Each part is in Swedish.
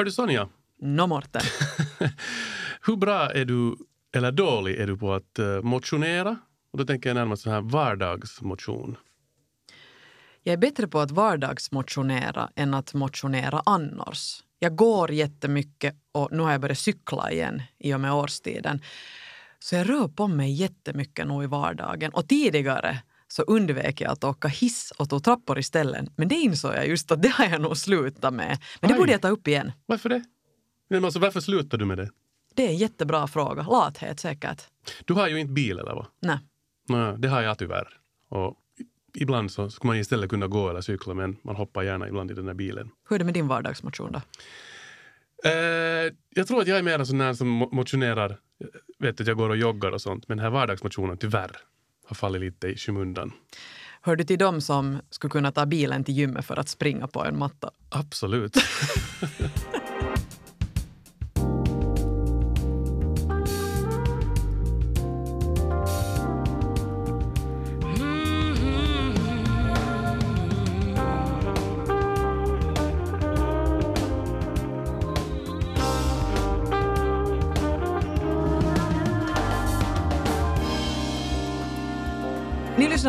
Hör du Sonja, Nå Morten. hur bra är du, eller dålig är du på att eh, motionera? Och då tänker jag närmast så här vardagsmotion. Jag är bättre på att vardagsmotionera än att motionera annars. Jag går jättemycket och nu har jag börjat cykla igen i och med årstiden. Så jag rör på mig jättemycket nog i vardagen. Och tidigare så undvek jag att åka hiss och tog trappor istället. Men det insåg jag just att det har jag nog slutat med. Men det Aj. borde jag ta upp igen. Varför det? Men alltså, varför slutar du med det? Det är en jättebra fråga. Lathet säkert. Du har ju inte bil eller vad? Nej. Nej, det har jag tyvärr. Och ibland så skulle man istället kunna gå eller cykla men man hoppar gärna ibland i den där bilen. Hur är det med din vardagsmotion då? Eh, jag tror att jag är mer en sån som mo- motionerar. Jag vet att jag går och joggar och sånt men den här vardagsmotionen tyvärr har fallit lite i skymundan. Hör du till dem som skulle kunna ta bilen till gymmet för att springa på en matta? Absolut.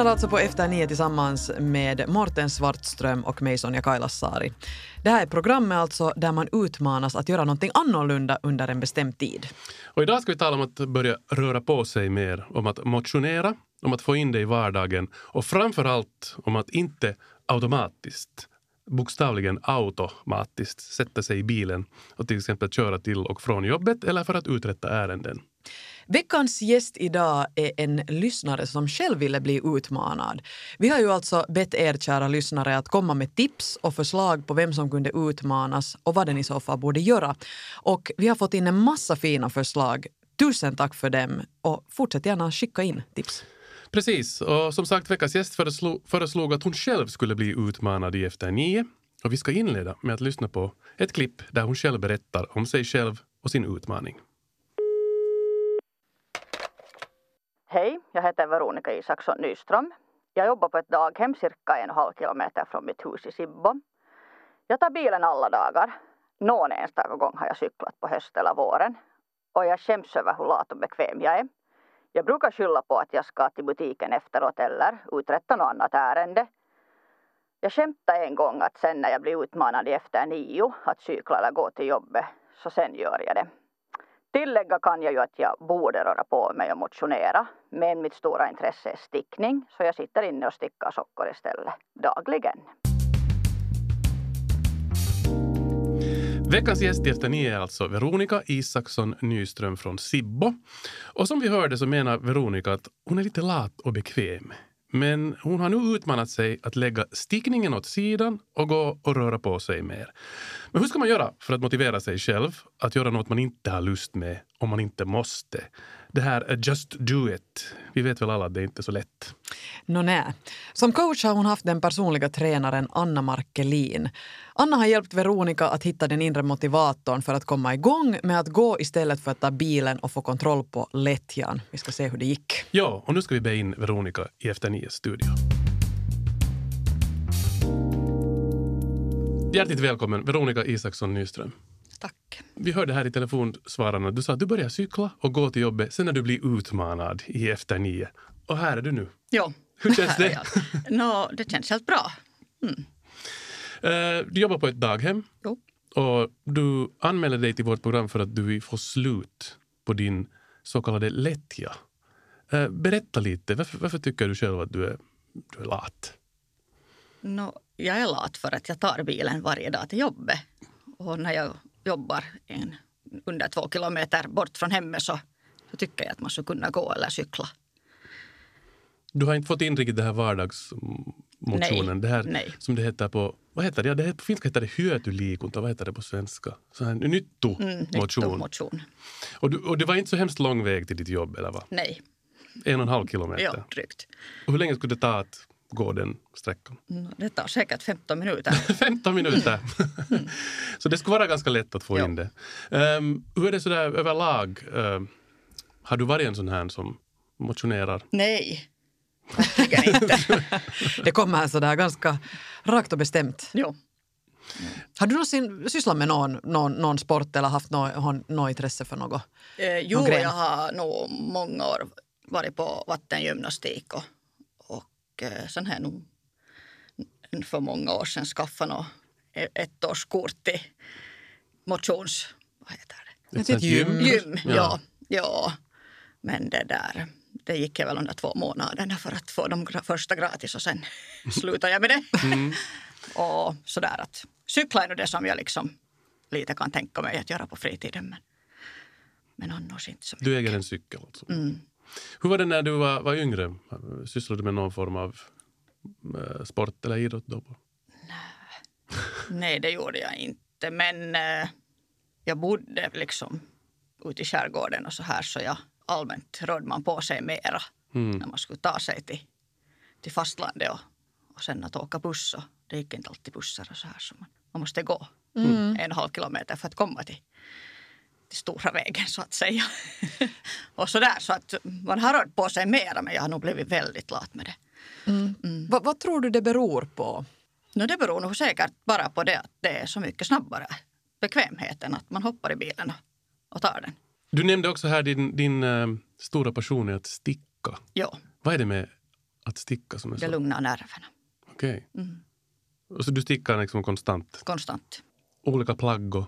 lyssnar alltså på Efter nio tillsammans med Morten Svartström och mig Sonja Kailasari. Det här är programmet alltså där man utmanas att göra någonting annorlunda under en bestämd tid. Och idag ska vi tala om att börja röra på sig mer, om att motionera, om att få in det i vardagen och framför allt om att inte automatiskt, bokstavligen automatiskt, sätta sig i bilen och till exempel köra till och från jobbet eller för att uträtta ärenden. Veckans gäst idag är en lyssnare som själv ville bli utmanad. Vi har ju alltså bett er kära lyssnare att komma med tips och förslag på vem som kunde utmanas och vad den i så fall borde göra. Och vi har fått in en massa fina förslag. Tusen tack för dem och fortsätt gärna skicka in tips. Precis, och som sagt veckans gäst föreslog, föreslog att hon själv skulle bli utmanad i Efter nio. Och vi ska inleda med att lyssna på ett klipp där hon själv berättar om sig själv och sin utmaning. Hej, jag heter Veronica Isaksson Nyström. Jag jobbar på ett daghem cirka en och en halv kilometer från mitt hus i Sibbo. Jag tar bilen alla dagar. Någon enstaka gång har jag cyklat på höst eller våren. Och jag skäms över hur lat och bekväm jag är. Jag brukar skylla på att jag ska till butiken efteråt eller uträtta något annat ärende. Jag skämtade en gång att sen när jag blir utmanad efter nio att cykla eller gå till jobbet, så sen gör jag det. Tillägga kan jag ju att jag borde röra på mig och motionera, men mitt stora intresse är stickning, så jag sitter inne och stickar sockor istället, dagligen. Veckans gäst i Efter nio är alltså Veronica Isaksson Nyström från Sibbo. Och som vi hörde så menar Veronica att hon är lite lat och bekväm. Men hon har nu utmanat sig att lägga stickningen åt sidan och gå och röra på sig mer. Men hur ska man göra för att motivera sig själv att göra något man inte har lust med om man inte måste? Det här är just do it. Vi vet väl alla att det är inte är så lätt. Nå nej. Som coach har hon haft den personliga tränaren Anna Markelin. Anna har hjälpt Veronica att hitta den inre motivatorn för att komma igång med att gå istället för att ta bilen och få kontroll på lättjan. Vi ska se hur det gick. Ja, och nu ska vi be in Veronica i Efter Nies studio. Hjärtligt välkommen, Veronica Isaksson Nyström. Tack. Vi hörde här i telefonsvararna, du sa att du börjar cykla och gå till jobbet sen när du blir utmanad i Efter nio. Och här är du nu. Jo. Hur känns det? Nå, det känns helt bra. Eh, Du jobbar på ett daghem Jo. och du anmäler dig till vårt program för att du vill få slut på din så kallade lättja. Eh, Berätta lite, varför, varför tycker du själv att du är, du är lat? Nå, jag är lat för att jag tar bilen varje dag till jobbet. Och när jag jobbar en, under två kilometer bort från hemmet så, så tycker jag att man skulle kunna gå eller cykla. Du har inte fått in riktigt det här vardagsmotionen. Nej, det här nej. som det heter på, vad heter det? Ja, det heter, på finska heter det hyötyliikunta. Vad heter det på svenska? Så här, nyttomotion. Mm, motion. och, du, och det var inte så hemskt lång väg till ditt jobb, eller vad? Nej, En och en halv kilometer. ja, drygt. Och hur länge skulle det ta att gå den sträckan? Nå, Det tar säkert 15 minuter. 15 minuter. så det skulle vara ganska lätt att få Ja. in det. Ehm, hur är det sådär överlag? Ehm, har du varit en sån här som motionerar? Nej, verkligen inte. Det kommer så där ganska rakt och bestämt. Jo. Har du någonsin sysslat med någon, någon, någon sport eller haft något, något intresse för något? Eh, jo, jag har nog många år varit på vattengymnastik och, eh, sen har jag nog för många år sedan skaffat något, e- ett årskort till motions... Vad heter det? Ett sånt gym. Gym, ja. Ja. ja. Men det där, det gick jag väl under två månaderna för att få de första gratis och sen slutade jag med det. och sådär att cykla är nog det som jag liksom lite kan tänka mig att göra på fritiden. Men, men annars inte så mycket. Du äger en cykel alltså. Mm. Hur var det när du var, var yngre? Sysslade du med någon form av eh, sport eller idrott då? Nej, det gjorde jag inte. Men eh, jag bodde liksom ute i skärgården och så här så jag allmänt rörde man på sig mera Mm. när man skulle ta sig till, till fastlandet och, och sen att åka buss. Och det gick inte alltid bussar och så här så man, man måste gå en och en halv kilometer för att komma till, till stora vägen så att säga. och så där så att man har rört på sig mera men jag har nog blivit väldigt lat med det. Vad, vad tror du det beror på? No, det beror nog säkert bara på det att det är så mycket snabbare. Bekvämheten, att man hoppar i bilen och, tar den. Du nämnde också här din, din eh, stora passion är att sticka. Ja, Vad är det med att sticka som är det så? lugnar nerverna Okej. Mm. Och Så du stickar liksom konstant? konstant. Olika plagg och...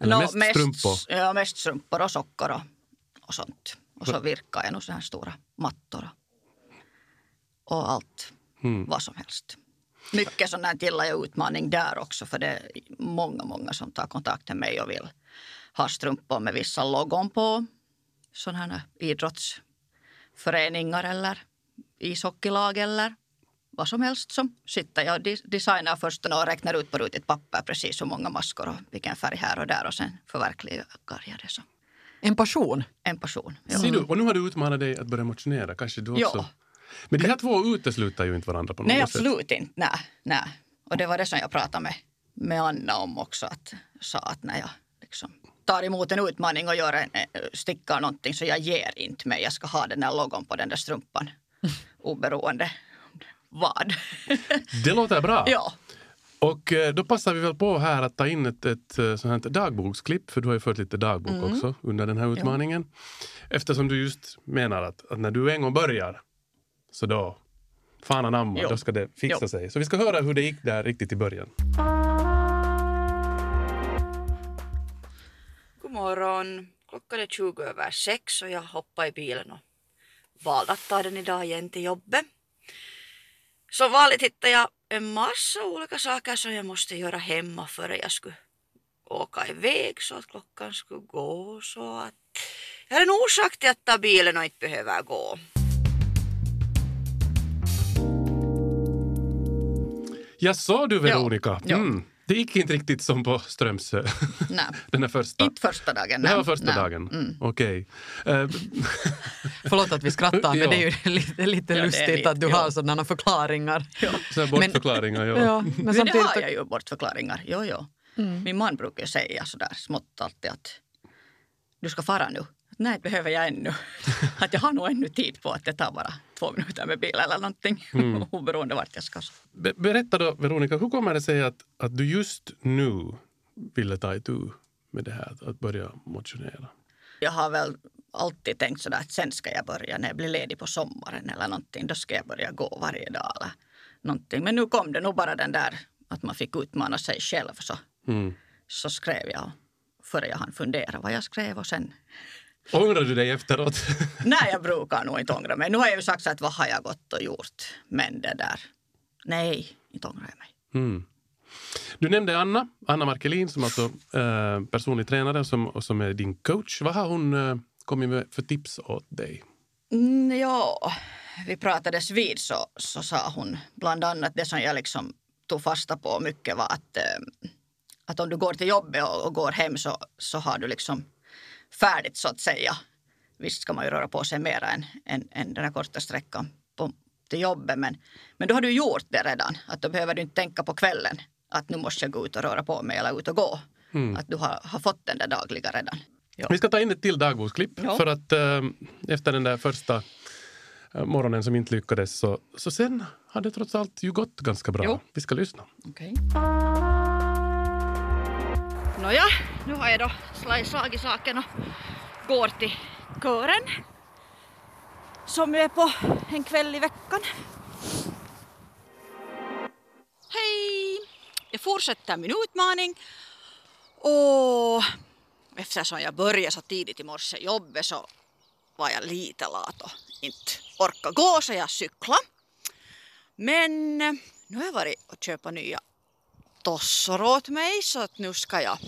Eller Nå, mest, strumpor? Ja, mest strumpor och sockor och, och sånt. Och så virkar jag nog så här stora mattor och, och allt, Mm. vad som helst. Mycket sån här gillar jag utmaning där också för det är många, många som tar kontakt med mig och vill ha strumpor med vissa logon på. Sådana här idrottsföreningar eller ishockeylag eller vad som helst som sitter jag och designar först och räknar ut på rutigt papper precis hur många maskor och vilken färg här och där och sen förverkligar jag det som En passion? en person. Ja. Ser du? Och nu har du utmanat dig att börja motionera. Kanske du också? Ja. Men de här två utesluter ju inte varandra på något Nej, sätt. absolut inte. Nej, nej. Och det var det som jag pratade med, med Anna om också. Att sa att när jag liksom tar emot en utmaning och gör en, eh, stickar någonting så jag ger inte mig. Jag ska ha den där logon på den där strumpan. Oberoende vad. Det låter bra. ja. Och eh, då passar vi väl på här att ta in ett, ett eh, sånt här dagboksklipp, för du har ju fört lite dagbok Mm. också under den här utmaningen. Eftersom du just menar att, att när du en gång börjar, så då, fan anamma, Jo. då ska det fixa Jo. sig. Så vi ska höra hur det gick där riktigt i början. God morgon. Klockan är 20 över sex och jag hoppade i bilen och valde att ta den idag igen till jobbet. Som vanligt hittade jag en massa olika saker som jag måste göra hemma före jag skulle åka iväg så att klockan skulle gå. Så att jag hade en orsak till att ta bilen och inte behöver gå. Jag sa du Veronica, Ja. Mm, det gick inte riktigt som på Strömsö, Nej, den här första. inte första dagen. Det här var första Nej. dagen? Mm. Okej. Eh, Förlåt att vi skrattar, Ja. men det är ju lite, lite Ja, lustigt lite, att du ja. har sådana förklaringar. så här bortförklaringar, ja. Ja, men Men det samtidigt... har jag ju bortförklaringar. Jo, jo. Mm. Min man brukar säga sådär smått alltid att du ska fara nu. Nej, det behöver jag ännu. att jag har nog ännu tid på att det tar bara två minuter med bil eller någonting. Mm. Oberoende vart jag ska. Be- berätta då, Veronica, hur kommer det sig att, att du just nu ville ta itu med det här, att börja motionera? Jag har väl alltid tänkt sådär att sen ska jag börja när jag blir ledig på sommaren eller någonting. Då ska jag börja gå varje dag eller någonting. Men nu kom det nog bara den där att man fick utmana sig själv. Så, Mm. så skrev jag före jag hann fundera vad jag skrev och sen Ångrar du dig efteråt? Nej, jag brukar nog inte ångra mig. Nu har jag ju sagt att vad har jag gått och gjort? Men det där, nej, inte ångrar jag mig. Mm. Du nämnde Anna, Anna Markelin som alltså eh, personlig tränare som, som är din coach. Vad har hon eh, kommit med för tips åt dig? Mm, ja, vi pratades vid så, så sa hon bland annat det som jag liksom tog fasta på mycket var att, eh, att om du går till jobbet och, och går hem så, så har du liksom färdigt så att säga. Visst ska man ju röra på sig mer än, än, än den här korta sträckan på, till jobbet men, men då har du gjort det redan. Att då behöver du inte tänka på kvällen att nu måste jag gå ut och röra på mig eller ut och gå. Mm. Att du har, har fått den där dagliga redan. Ja. Vi ska ta in ett till dagboksklipp Ja. för att eh, efter den där första eh, morgonen som inte lyckades så, så sen har det trots allt ju gått ganska bra. Jo. Vi ska lyssna. Okej. Nåja, nu har jag då slagit saken och går till kören som är på en kväll i veckan. Hej! Jag fortsätter min utmaning och eftersom jag började så tidigt i morse jobbet så var jag lite lat och inte orkade gå så jag cyklade. Men nu har jag varit och köpa nya tossor åt mig så att nu ska jag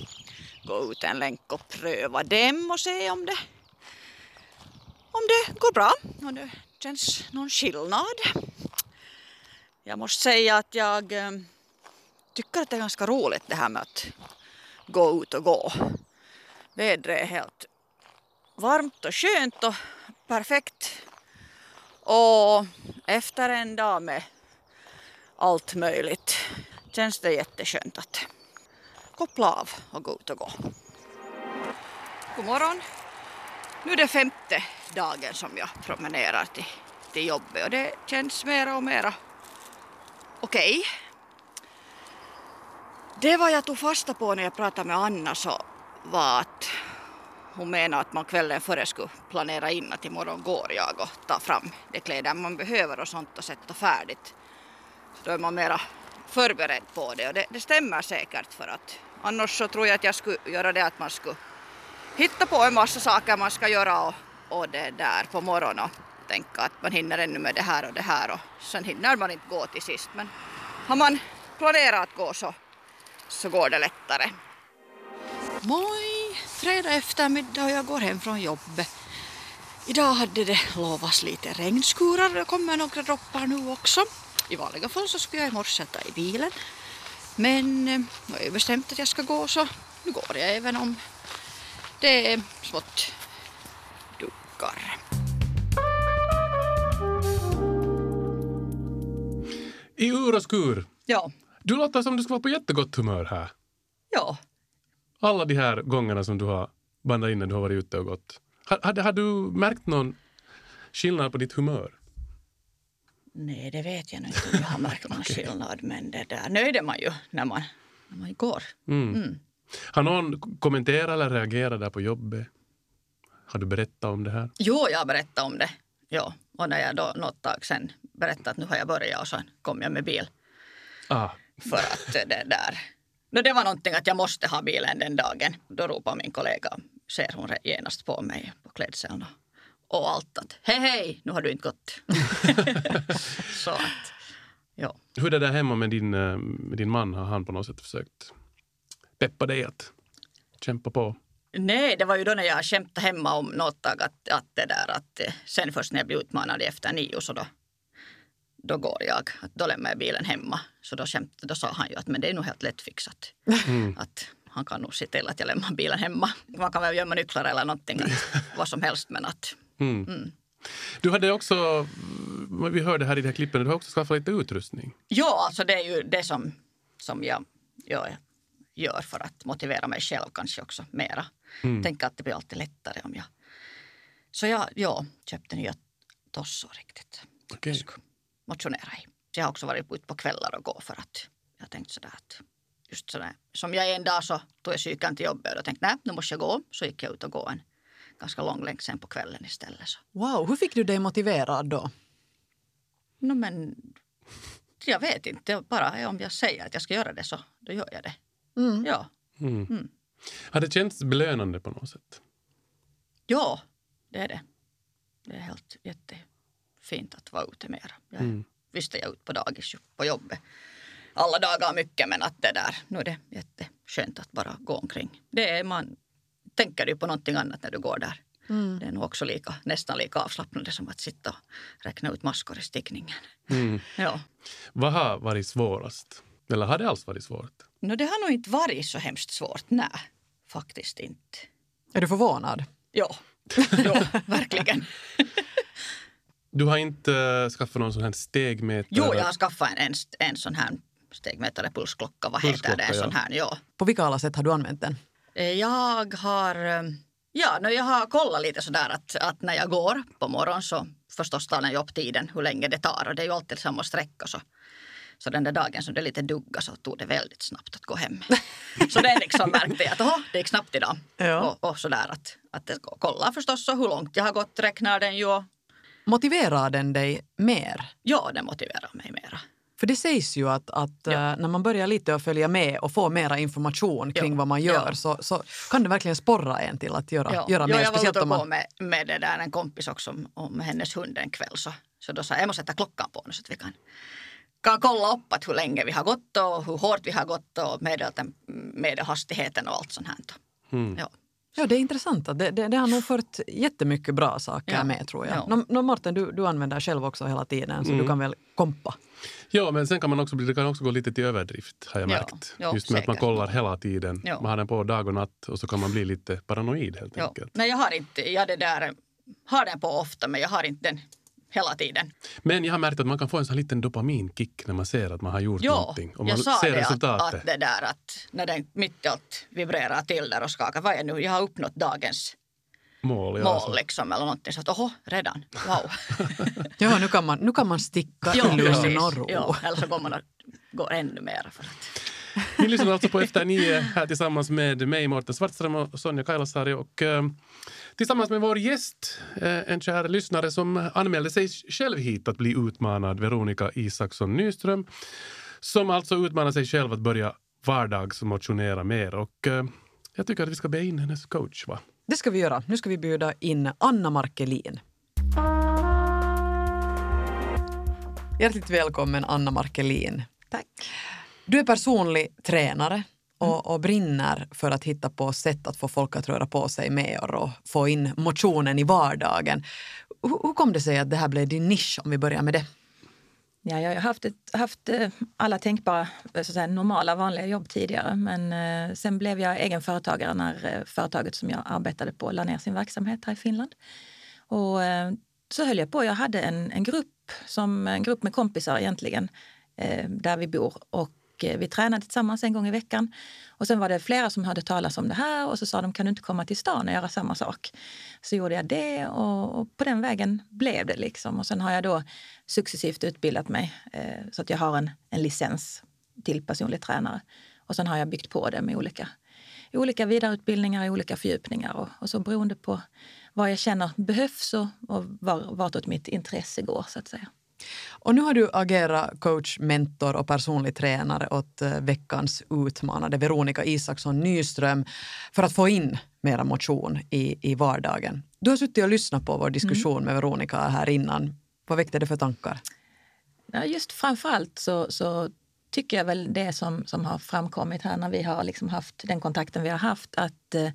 gå ut en länk och pröva dem och se om det, om det går bra, om det känns någon skillnad. Jag måste säga att jag eh, tycker att det är ganska roligt det här med att gå ut och gå. Vädret är helt varmt och skönt och perfekt. Och efter en dag med allt möjligt känns det jätteskönt att koppla av och gå ut och gå. God morgon. Nu är det femte dagen som jag promenerar till, till jobbet och det känns mera och mera okej. Okay. Det var jag tog fasta på när jag pratade med Anna så var att hon menade att man kvällen före skulle planera in att imorgon går jag och tar fram de kläder man behöver och sånt och sätta färdigt. Så då är man mera förberedd på det och det, det stämmer säkert för att annars så tror jag att jag skulle göra det att man skulle hitta på en massa saker man ska göra och, och det där på morgonen och tänka att man hinner ännu med det här och det här och sen hinner man inte gå till sist men har man planerat att gå så, så går det lättare. Moi! fredag eftermiddag och jag går hem från jobbet. Idag hade det lovats lite regnskurar, det kommer några droppar nu också. I vanliga fall så skulle jag i morse sätta i bilen. Men eh, nu har jag bestämt att jag ska gå så nu går jag även om det är smått duckar. I ur och skur. Ja. Du låter som du ska vara på jättegott humör här. Ja. Alla de här gångerna som du har bandat in när du har varit ute och gått. Har, har, har du märkt någon skillnad på ditt humör? Nej, det vet jag inte om jag har märkt någon okay. skillnad. Men det där nöjde man ju när man, när man går. Mm. Mm. Har någon kommenterat eller reagerat där på jobbet? Har du berättat om det här? Jo, jag har berättat om det. Ja. Och när jag då något tag sen berättade att nu har jag börjat och så kom jag med bil. Ah. För att det där... No, det var någonting att jag måste ha bilen den dagen. Då ropar min kollega, ser hon genast på mig på klädseln och, och allt att hej hej, nu har du inte gått. så att, ja. Hur är det där hemma med din, eh, med din man? Har han på något sätt försökt peppa dig att kämpa på? Nej, det var ju då när jag kämpade hemma om något tag att, att det där att eh, sen först när jag blev utmanad efter nio så då, då går jag. Att då lämnar jag bilen hemma. Så då, kämpade, då sa han ju att men det är nog helt lättfixat. Mm. Att han kan nog se till att jag lämnar bilen hemma. Man kan väl gömma nycklar eller någonting, vad som helst men att... Mm. Mm. Du hade också, vi hörde här i det här klippet, du har också skaffat lite utrustning. Ja, alltså det är ju det som, som jag gör gör för att motivera mig själv kanske också mera. Mm. Tänker att det blir alltid lättare om jag... Så jag ja, köpte nya tossor riktigt. Okay. Jag skulle motionera i. Så jag har också varit ute på kvällar och gå för att jag tänkte sådär att just sådär. Som jag en dag så tog jag cykeln till jobbet och tänkte nej, nu måste jag gå. Så gick jag ut och gå en ganska lång länk sen på kvällen istället. Så. Wow, hur fick du dig motiverad då? No, men jag vet inte, bara om jag säger att jag ska göra det så då gör jag det. Mm. Ja. Mm. Mm. Har det känts belönande på något sätt? Ja, det är det. Det är helt jättefint att vara ute mer. Jag, mm. Visst är jag ute på dagis på jobbet alla dagar mycket men att det där, nu är det jätteskönt att bara gå omkring. Det är, man tänker ju på någonting annat när du går där. Mm. Det är nog också lika, nästan lika avslappnande som att sitta och räkna ut maskor i stickningen. Mm. Ja. Vad har varit svårast? Eller har det alls varit svårt? No, det har nog inte varit så hemskt svårt. Nej, faktiskt inte. Är du förvånad? Ja, ja verkligen. Du har inte uh, skaffat någon sån här stegmätare? Jo, jag har skaffat en, en, en sån här stegmätare, pulsklocka, vad pulsklocka, heter det? En sån här, ja. På vilka alla sätt har du använt den? Eh, jag har, eh, ja, no, jag har kollat lite sådär att, att när jag går på morgonen så förstås tar den upp tiden hur länge det tar och det är ju alltid samma sträcka så Så den där dagen som det lite dugga så tog det väldigt snabbt att gå hem. så det liksom märkte jag att oho, det gick snabbt idag. Ja. Och, och sådär att, att det, kolla förstås hur långt jag har gått räknar den ju. Motiverar den dig mer? Ja, det motiverar mig mera. För det sägs ju att, att Ja. eh, när man börjar lite att följa med och få mera information kring Ja. vad man gör Ja. så, så kan det verkligen sporra en till att göra, göra ja, mer. jag var ute om och gå man, med, med det där, en kompis också om, om hennes hund en kväll. Så, så då sa jag, jag måste sätta klockan på nu så att vi kan, kan kolla upp att hur länge vi har gått och hur hårt vi har gått och medelhastigheten och allt sånt här. Mm. Ja. Ja, det är intressant. Det, det, det har nog fört jättemycket bra saker Ja. med tror jag. Ja. Nå, nå, Martin, du, du använder själv också hela tiden så du kan väl kompa. Ja, men sen kan man också, det kan också gå lite till överdrift har jag Ja, märkt. ja, Just med att man säkert. kollar hela tiden. Ja. Man har den på dag och natt och så kan man bli lite paranoid helt Ja. enkelt. Nej, jag har inte, jag det där, har den på ofta men jag har inte den hela tiden. Men jag har märkt att man kan få en sån liten dopaminkick när man ser att man har gjort Ja, någonting. Och man jag sa ser det att, att det där att när den mitt i allt vibrerar till där och skakar, vad är nu, jag har uppnått dagens mål. Ja, mål alltså. liksom eller någonting. Så att oho, redan, wow. Ja, nu kan man, nu kan man sticka i lugn och ro. Ja, eller så går man och går ännu mer. För att. Ni lyssnar alltså på Efter nio här tillsammans med mig, Mårten Svartström och Sonja Kailasari. Och, eh, tillsammans med vår gäst, eh, en kär lyssnare som anmälde sig själv hit att bli utmanad, Veronica Isaksson Nyström. Som alltså utmanar sig själv att börja vardagsmotionera mer. Och, eh, jag tycker att vi ska be in hennes coach. Va? Det ska vi göra. Nu ska vi bjuda in Anna Markelin. Hjärtligt välkommen Anna Markelin. Tack. Du är personlig tränare och, och brinner för att hitta på sätt att få folk att röra på sig mer och få in motionen i vardagen. Hur, hur kom det sig att det här blev din nisch om vi börjar med det? Ja, jag har haft, ett, haft eh, alla tänkbara eh, så säga, normala vanliga jobb tidigare men eh, sen blev jag egenföretagare när eh, företaget som jag arbetade på la ner sin verksamhet här i Finland. Och eh, så höll jag på. Jag hade en, en, grupp, som, en grupp med kompisar egentligen eh, där vi bor och Eh, vi tränade tillsammans en gång i veckan. Och sen var det flera som hörde talas om det här och så sa de kan du inte komma till stan och göra samma sak. Så gjorde jag det och, och på den vägen blev det liksom. Och sen har jag då successivt utbildat mig eh, så att jag har en, en licens till personlig tränare. Och sen har jag byggt på det med olika, olika vidareutbildningar, olika fördjupningar och, och så beroende på vad jag känner behövs och, och var, vartåt mitt intresse går så att säga. Och nu har du agerat coach, mentor och personlig tränare åt eh, veckans utmanade Veronica Isaksson Nyström för att få in mera motion i, i vardagen. Du har suttit och lyssnat på vår diskussion med Veronica här innan. Vad väckte det för tankar? Ja, just framförallt så, så tycker jag väl det som, som har framkommit här när vi har liksom haft den kontakten vi har haft att eh,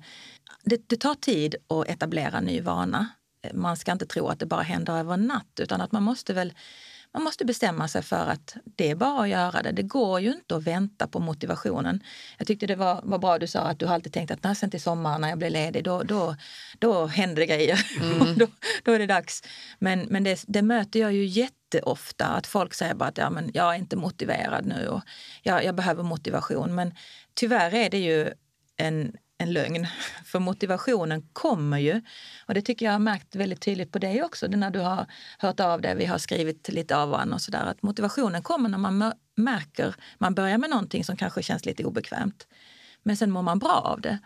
det, det tar tid att etablera ny vana. Man ska inte tro att det bara händer över en natt utan att man måste väl man måste bestämma sig för att det är bara att göra det. Det går ju inte att vänta på motivationen. Jag tyckte det var, var bra du sa att du har alltid tänkt att när sen till sommaren när jag blir ledig då, då, då händer det grejer. då, då är det dags. Men, men det, det möter jag ju jätteofta att folk säger bara att ja, men jag är inte motiverad nu och jag, jag behöver motivation. Men tyvärr är det ju en, en lögn. För motivationen kommer ju. Och det tycker jag har märkt väldigt tydligt på dig också. När du har hört av dig, vi har skrivit lite av varandra och sådär. Att motivationen kommer när man märker, man börjar med någonting som kanske känns lite obekvämt. Men sen mår man bra av det.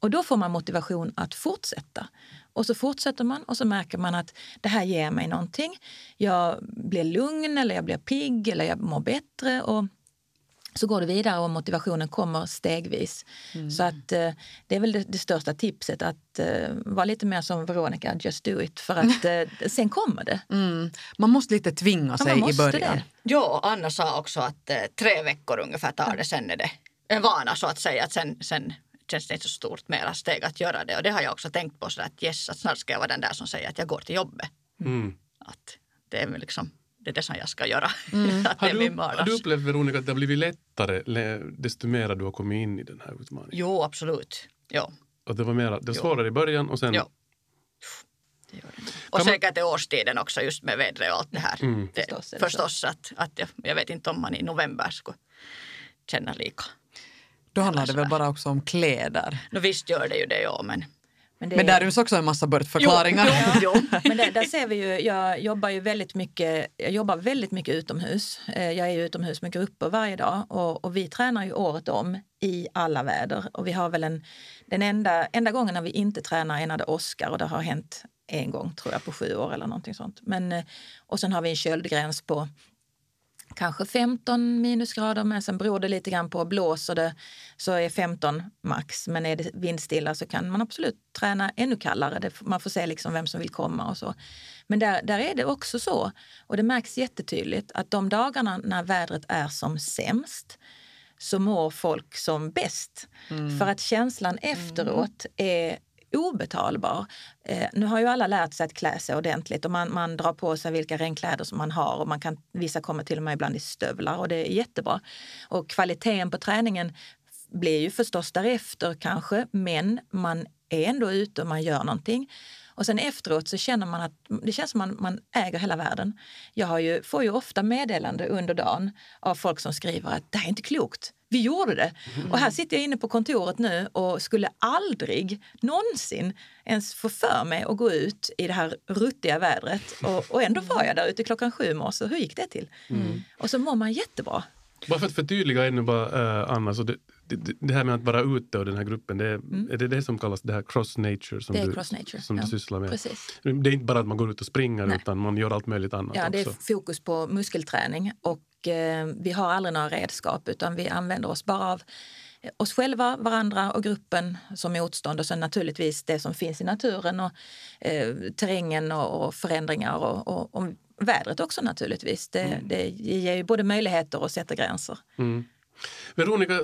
Och då får man motivation att fortsätta. Och så fortsätter man och så märker man att det här ger mig någonting. Jag blir lugn eller jag blir pigg eller jag mår bättre. Och så går det vidare och motivationen kommer stegvis. Så att eh, det är väl det, det största tipset att eh, vara lite mer som Veronica, just do it. För att eh, sen kommer det. Mm. Man måste lite tvinga Ja, sig man i början. det. Ja, Anna sa också att eh, tre veckor ungefär tar det. Sen är det en vana så att säga. Att sen, sen känns det inte så stort mera steg att göra det. Och det har jag också tänkt på. Så att yes, att snart ska jag vara den där som säger att jag går till jobbet. Mm. Att det är väl liksom det, är det som jag ska göra. att Har, det är du, min har du vardags. upplevt, Veronica, att det har blivit lättare desto mer du har kommit in i den här utmaningen? Jo, absolut. Ja, Att det var, mera, det var Jo. svårare i början och sen... Ja. det gör det. Och Kan man- säkert är årstiden också just med vädret och allt det här. Mm. Det, Förstås förstås att, att jag, jag vet inte om man i november skulle känna lika. Då handlar det väl bara också om kläder. No, visst gör det ju det, ja, men, det, Men där ryms också en massa börtförklaringar. Jo, jo. Men där, där ser vi ju, jag jobbar ju väldigt mycket, jag jobbar väldigt mycket utomhus. Eh, Jag är ju utomhus med grupper varje dag och, och vi tränar ju året om i alla väder. Och vi har väl en, den enda, enda gången när vi inte tränar är när det åskar och det har hänt en gång tror jag på sju år eller någonting sånt. Men, eh, och sen har vi en köldgräns på kanske 15 minusgrader men sen beror det lite grann på. Blåser det så är 15 max men är det vindstilla så kan man absolut träna ännu kallare. Man får se liksom vem som vill komma och så. Men där, där är det också så och det märks jättetydligt att de dagarna när vädret är som sämst så mår folk som bäst. För att känslan efteråt är obetalbar. Eh, nu har ju alla lärt sig att klä sig ordentligt och man, man drar på sig vilka regnkläder som man har och man kan, vissa kommer till och med ibland i stövlar och det är jättebra. Och kvaliteten på träningen blir ju förstås därefter kanske, men man är ändå ute och man gör någonting. Och sen efteråt så känner man att det känns som man, man äger hela världen. Jag har ju, får ju ofta meddelande under dagen av folk som skriver att det här är inte klokt. Vi gjorde det. Och här sitter jag inne på kontoret nu och skulle aldrig någonsin ens få för mig att gå ut i det här ruttiga vädret. Och, och ändå var jag där ute klockan sju i morse. Hur gick det till? Och så mår man jättebra. Bara för att förtydliga ännu bara, eh, Anna, så det, det, det här med att vara ute och den här gruppen, det är, är det det som kallas det här cross nature som, Det är du, cross nature, som ja. du sysslar med? Precis. Det är inte bara att man går ut och springer Nej. utan man gör allt möjligt annat Ja, det är också. fokus på muskelträning och eh, vi har aldrig några redskap utan vi använder oss bara av oss själva, varandra och gruppen som motstånd och sen naturligtvis det som finns i naturen och eh, terrängen och, och förändringar och, och, och vädret också naturligtvis. Det, det ger ju både möjligheter och sätter gränser. Mm. Veronica,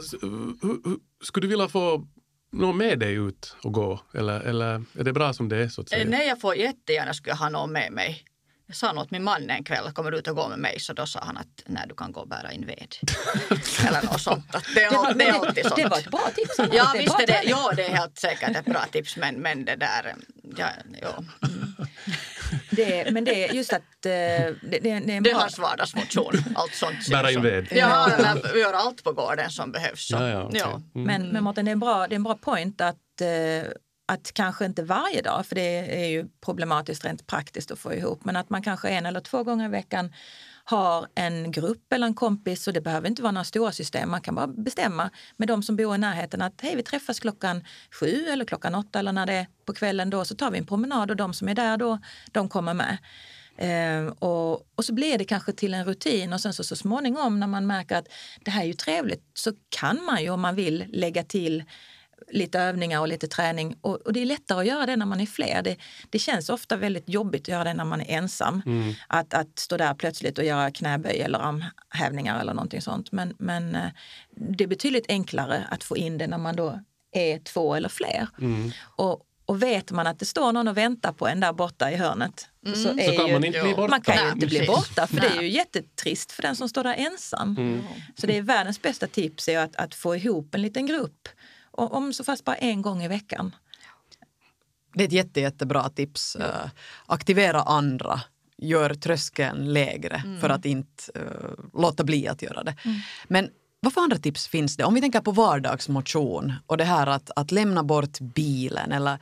skulle du vilja få någon med dig ut och gå? Eller, eller är det bra som det är? så att säga? Eh, Nej, jag får jättegärna skulle ha någon med mig. Jag sa nog åt min man en kväll, kommer du ut och gå med mig? Så då sa han att nej, du kan gå och bära in ved. Eller något sånt. Att det, är, var- det är alltid sånt. det var ett bra tips. Ja, Det visst är det, ja, det är helt säkert ett bra tips, men, men det där, ja, ja. Det, men det är just att eh, det, det, det är en Det är hans vardagsmotion, allt sånt. Bära in ved. Ja, eller vi gör allt på gården som behövs. Så. Ja, ja, ja. Mm. Men, men Mårten, det är en bra, det är en bra point att, eh, att kanske inte varje dag, för det är ju problematiskt rent praktiskt att få ihop, men att man kanske en eller två gånger i veckan har en grupp eller en kompis och det behöver inte vara några stora system. Man kan bara bestämma med de som bor i närheten att hej, vi träffas klockan sju eller klockan åtta eller när det är på kvällen då så tar vi en promenad och de som är där då, de kommer med. Eh, och, och så blir det kanske till en rutin och sen så, så småningom när man märker att det här är ju trevligt så kan man ju om man vill lägga till lite övningar och lite träning. Och, och det är lättare att göra det när man är fler. Det, det känns ofta väldigt jobbigt att göra det när man är ensam. Att, att stå där plötsligt och göra knäböj eller armhävningar eller någonting sånt. Men, men eh, det är betydligt enklare att få in det när man då är två eller fler. Och, och vet man att det står någon och väntar på en där borta i hörnet så, är Så kan ju, man inte bli borta. man kan ju inte bli borta för det är ju jättetrist för den som står där ensam. Så det är världens bästa tips är att, att få ihop en liten grupp. Om så fast bara en gång i veckan. Det är ett jätte, jättebra tips. Eh, aktivera andra. Gör tröskeln lägre för att inte eh, låta bli att göra det. Men vad för andra tips finns det? Om vi tänker på vardagsmotion och det här att, att lämna bort bilen eller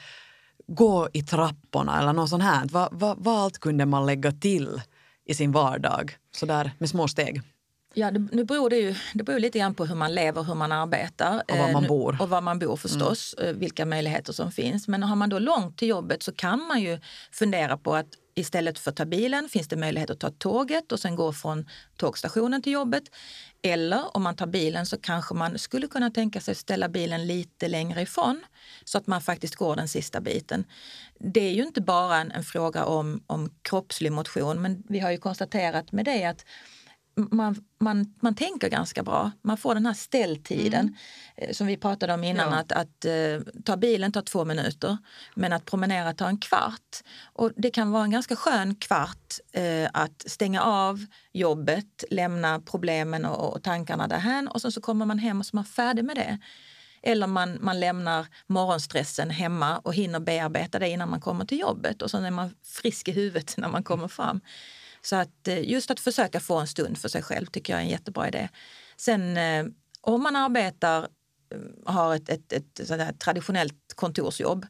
gå i trapporna eller något sånt här. Vad, vad, vad allt kunde man lägga till i sin vardag sådär med små steg? Ja, det, nu beror det, ju, det beror lite grann på hur man lever, hur man arbetar. Och var Eh, man bor. Och var man bor förstås, eh, vilka möjligheter som finns. Men har man då långt till jobbet så kan man ju fundera på att istället för att ta bilen finns det möjlighet att ta tåget och sen gå från tågstationen till jobbet. Eller om man tar bilen så kanske man skulle kunna tänka sig att ställa bilen lite längre ifrån så att man faktiskt går den sista biten. Det är ju inte bara en, en fråga om, om kroppslig motion men vi har ju konstaterat med det att man, man, man tänker ganska bra. Man får den här ställtiden eh, som vi pratade om innan. Ja. Att, att eh, ta bilen tar två minuter men att promenera tar en kvart. Och det kan vara en ganska skön kvart eh, att stänga av jobbet, lämna problemen och, och tankarna därhän och sen så kommer man hem och så är man färdig med det. Eller man, man lämnar morgonstressen hemma och hinner bearbeta det innan man kommer till jobbet och sen är man frisk i huvudet när man kommer fram. Så att eh, just att försöka få en stund för sig själv tycker jag är en jättebra idé. Sen eh, om man arbetar, eh, har ett, ett, ett sådär traditionellt kontorsjobb,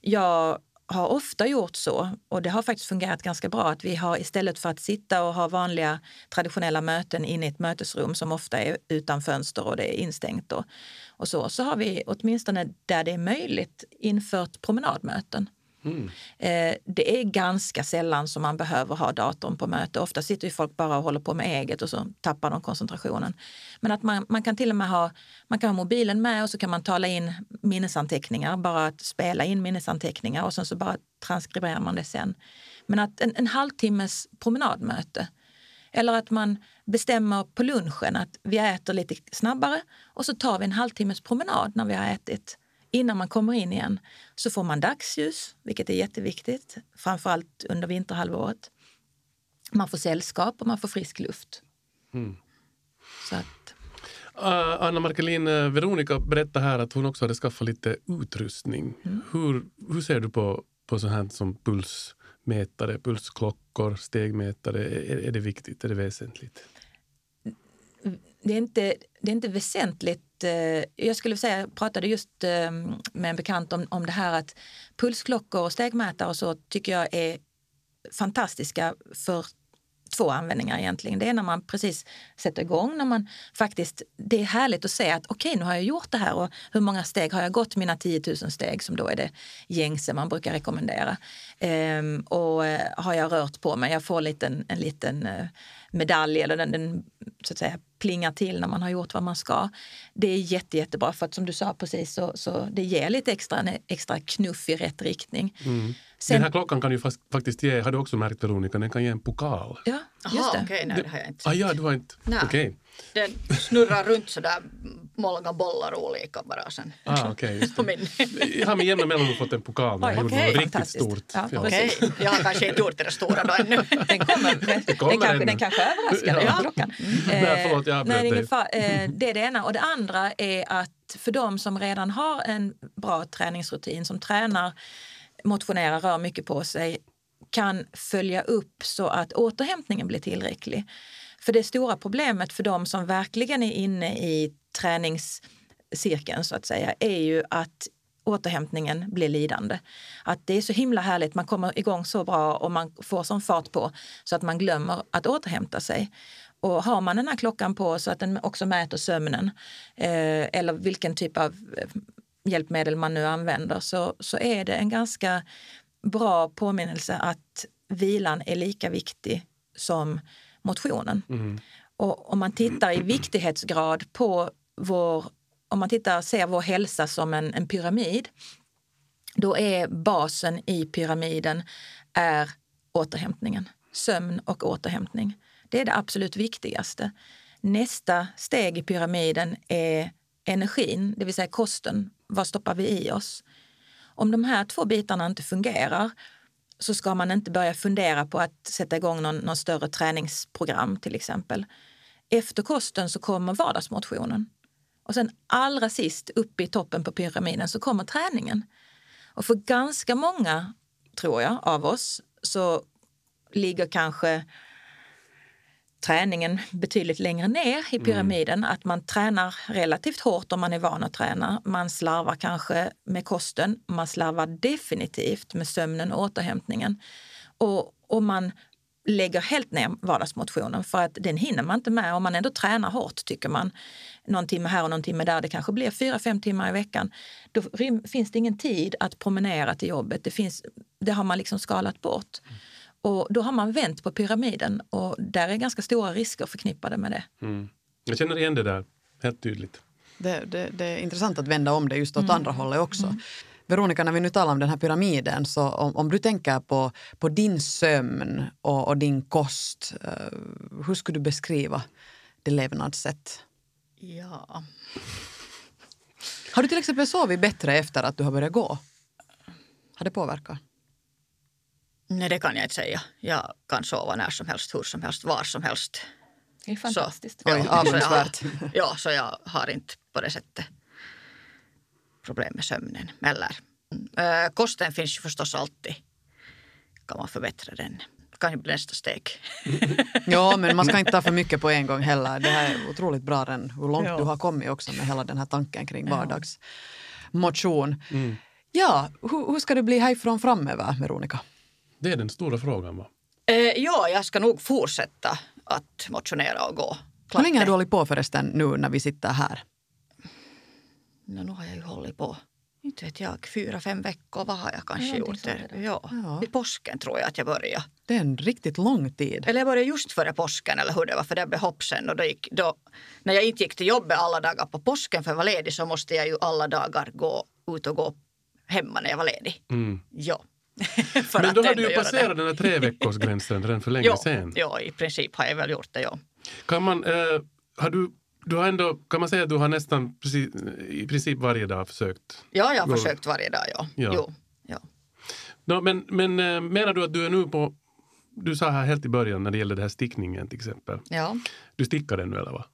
jag har ofta gjort så, och det har faktiskt fungerat ganska bra, att vi har istället för att sitta och ha vanliga traditionella möten inne i ett mötesrum som ofta är utan fönster och det är instängt och, och så, så har vi åtminstone där det är möjligt infört promenadmöten. Mm. Eh, det är ganska sällan som man behöver ha datorn på möte. Ofta sitter ju folk bara och håller på med eget och så tappar de koncentrationen. Men att man, man kan till och med ha, man kan ha mobilen med och så kan man tala in minnesanteckningar, bara att spela in minnesanteckningar och sen så bara transkriberar man det sen. Men att en, en halvtimmes promenadmöte eller att man bestämmer på lunchen att vi äter lite snabbare och så tar vi en halvtimmes promenad när vi har ätit innan man kommer in igen så får man dagsljus, vilket är jätteviktigt, framförallt under vinterhalvåret. Man får sällskap och man får frisk luft. Mm. Så att, Uh, Anna Markelin, uh, Veronica berättade här att hon också hade skaffat lite utrustning. Mm. Hur, hur ser du på, på sånt här som pulsmätare, pulsklockor, stegmätare? Är, är det viktigt? Är det väsentligt? Det, är inte, det är inte väsentligt. Eh, jag skulle säga, jag pratade just ehm, med en bekant om, om det här att pulsklockor och stegmätare och så tycker jag är fantastiska för två användningar egentligen. Det är när man precis sätter igång, när man faktiskt, det är härligt att se att okej, okay, nu har jag gjort det här och hur många steg har jag gått? Mina 10 000 steg som då är det gängse man brukar rekommendera. Ehm, och eh, har jag rört på mig, jag får en liten, en liten eh, medalj eller den, den så att säga plingar till när man har gjort vad man ska. Det är jätte, jättebra för att som du sa precis så, så det ger lite extra, en extra knuff i rätt riktning. Mm. Sen- Den här klockan kan ju fast, faktiskt ge, har du också märkt Veronica, den kan ge en pokal. Ja, Jaha, okej, nej det har jag inte. Ah, ja, du har inte... Okej. Den snurrar runt sådär många bollar olika bara sen. Ah, just min. Jag har med jämna mellanrum fått en pokal när jag gjorde något riktigt stort. Ja, Ja. Okej, jag har kanske inte gjort det där stora då ännu. Den kommer. Den, kommer kanske, ännu. den kanske överraskar dig, Ja. klockan. Nej, förlåt, jag avbröt nej, det, är dig. Eh, det är det ena. Och det andra är att för de som redan har en bra träningsrutin, som tränar, motionerar, rör mycket på sig, kan följa upp så att återhämtningen blir tillräcklig. För det stora problemet för de som verkligen är inne i träningscirkeln så att säga är ju att återhämtningen blir lidande. Att det är så himla härligt, man kommer igång så bra och man får sån fart på så att man glömmer att återhämta sig. Och har man den här klockan på så att den också mäter sömnen eh, eller vilken typ av eh, hjälpmedel man nu använder så, så är det en ganska bra påminnelse att vilan är lika viktig som motionen. Mm. Och om man tittar i viktighetsgrad på vår, om man tittar, ser vår hälsa som en, en pyramid, då är basen i pyramiden är återhämtningen. Sömn och återhämtning. Det är det absolut viktigaste. Nästa steg i pyramiden är energin, det vill säga kosten. Vad stoppar vi i oss? Om de här två bitarna inte fungerar så ska man inte börja fundera på att sätta igång någon, någon större träningsprogram till exempel. Efter kosten så kommer vardagsmotionen. Och sen allra sist, uppe i toppen på pyramiden, så kommer träningen. Och för ganska många, tror jag, av oss så ligger kanske träningen betydligt längre ner i pyramiden. Att man tränar relativt hårt om man är van att träna. Man slarvar kanske med kosten. Man slarvar definitivt med sömnen och återhämtningen. Och, och man lägger helt ner vardagsmotionen för att den hinner man inte med om man ändå tränar hårt tycker man. Någon timme här och någon timme där, det kanske blir fyra, fem timmar i veckan. Då finns det ingen tid att promenera till jobbet. Det, finns, det har man liksom skalat bort. Och då har man vänt på pyramiden och där är ganska stora risker förknippade med det. Mm. Jag känner igen det där, helt tydligt. Det, det, det är intressant att vända om det just åt andra hållet också. Veronica, när vi nu talar om den här pyramiden, så om, om du tänker på, på din sömn och, och din kost, eh, hur skulle du beskriva det levnadssätt? Ja, Har du till exempel sovit bättre efter att du har börjat gå? Har det påverkat? Nej det kan jag inte säga. Jag kan sova när som helst, hur som helst, var som helst. Det är fantastiskt. Så jag har- avundsvärt. Ja, så jag har inte på det sättet problem med sömnen. Eller, äh, kosten finns ju förstås alltid. Kan man förbättra den? Kan ju bli nästa steg. Ja, men man ska inte ta för mycket på en gång heller. Det här är otroligt bra den, hur långt Ja. du har kommit också med hela den här tanken kring vardagsmotion. Ja, hur, hur ska det bli härifrån framöver, Veronica? Det är den stora frågan va? Eh, ja, jag ska nog fortsätta att motionera och gå. Hur Klart länge har du hållit på förresten nu när vi sitter här? No, nu har jag ju hållit på, inte vet jag, fyra, fem veckor. Vad har jag kanske gjort? Det? Ja. Ja. Vid påsken tror jag att jag började. Det är en riktigt lång tid. Eller jag började just före påsken eller hur det var, för det blev hoppsen. Och då gick, då, när jag inte gick till jobbet alla dagar på påsken för jag var ledig så måste jag ju alla dagar gå ut och gå hemma när jag var ledig. Mm. Ja. Men då har du ju passerat den här tre veckors gränsen redan för länge Ja, sedan. ja, i princip har jag väl gjort det, ja. Kan man, eh, har du, du har ändå, kan man säga att du har nästan precis, i princip varje dag försökt? Ja, jag har försökt varje dag, ja. Ja. Jo, ja. No, men men eh, menar du att du är nu på, du sa här helt i början när det gäller det här stickningen till exempel. ja. Du stickar den nu eller va?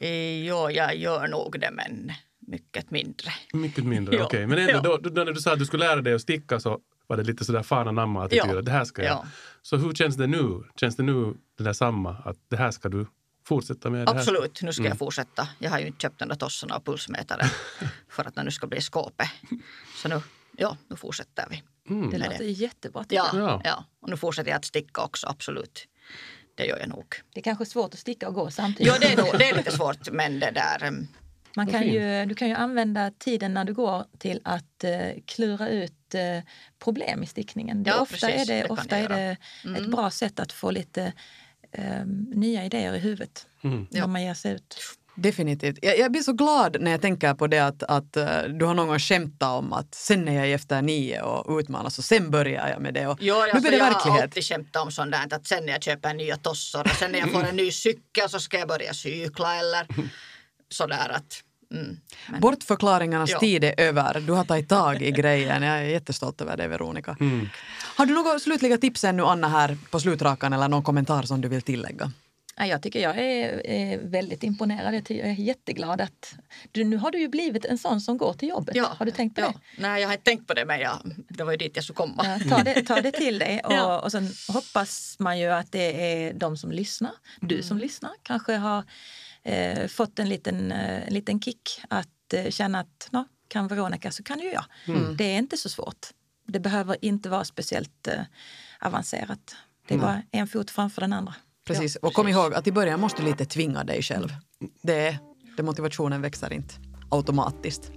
Eh, Jo, jag gör nog det, men mycket mindre. Mycket mindre, okej. Men ändå, då, då, när du sa att du skulle lära dig att sticka så var det lite sådär fan namma attityd Ja. det här ska jag. Ja. Så hur känns det nu? Känns det nu det där samma att det här ska du fortsätta med? Absolut, nu ska Mm. jag fortsätta. Jag har ju inte köpt den där tossan av pulsmätaren för att den nu ska bli skåpet. Så nu, ja, nu fortsätter vi. Mm. Det låter det. jättebra. Ja. Ja. ja. och nu fortsätter jag att sticka också, absolut. Det gör jag nog. Det är kanske svårt att sticka och gå samtidigt. Ja, det är, nog, det är lite svårt, men det där... em, Man kan ju, du kan ju använda tiden när du går till att eh, klura ut eh, problem i stickningen. Ja, ofta precis, är det, det ofta är det ett bra sätt att få lite eh, nya idéer i huvudet Mm. när man ger sig ut. Definitivt. Jag, jag blir så glad när jag tänker på det att, att eh, du har någon gång skämtat om att sen är jag efter nio och utmanas och sen börjar jag med det. Och Jo, nu alltså, blir det jag har verklighet. alltid skämtat om sånt där att sen när jag köper nya tossor och sen när jag får en ny cykel så ska jag börja cykla eller sådär att... Mm. Men, Bortförklaringarnas Ja. tid är över. Du har tagit tag i grejen. Jag är jättestolt över dig, Veronica. Mm. Har du några slutliga tips ännu, Anna, här på slutrakan eller någon kommentar som du vill tillägga? Ja, jag tycker jag är, är väldigt imponerad. Jag, är jätteglad att du, nu har du ju blivit en sån som går till jobbet. ja, har du tänkt på ja. det? Nej, jag har inte tänkt på det men jag, det var ju dit jag skulle komma. Ja, ta, det, ta det till dig och, Ja. och sen hoppas man ju att det är de som lyssnar, du Mm. som lyssnar, kanske har eh, fått en liten, eh, en liten kick att eh, känna att nå, kan Veronica så kan ju jag. Mm. Det är inte så svårt. Det behöver inte vara speciellt eh, avancerat. Det är Mm. bara en fot framför den andra. Precis. och kom ihåg att i början måste du lite tvinga dig själv. Det, det motivationen växer inte automatiskt.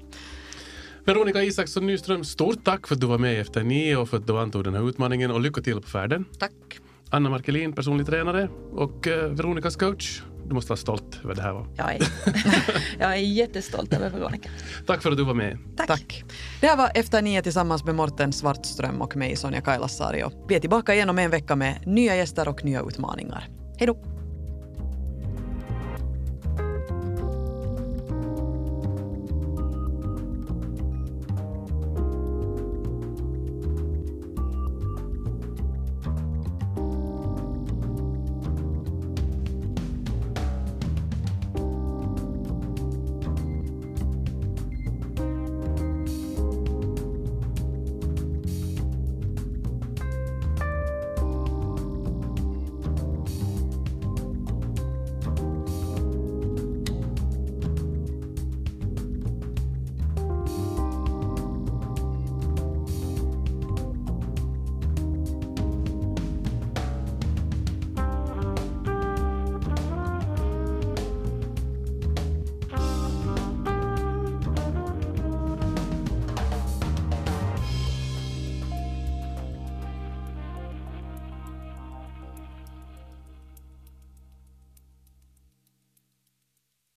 Veronica Isaksson Nyström, stort tack för att du var med efter nio och för att du antog den här utmaningen och lycka till på färden. Tack. Anna Markelin, personlig tränare och eh, Veronicas coach. Du måste vara stolt över det här. Va? Jag är, jag är jättestolt över Veronica. Tack för att du var med. Tack. Det här var Efter nio tillsammans med Morten Svartström och mig, Sonja Kailasari. Vi är tillbaka igen om en vecka med nya gäster och nya utmaningar. Hej då!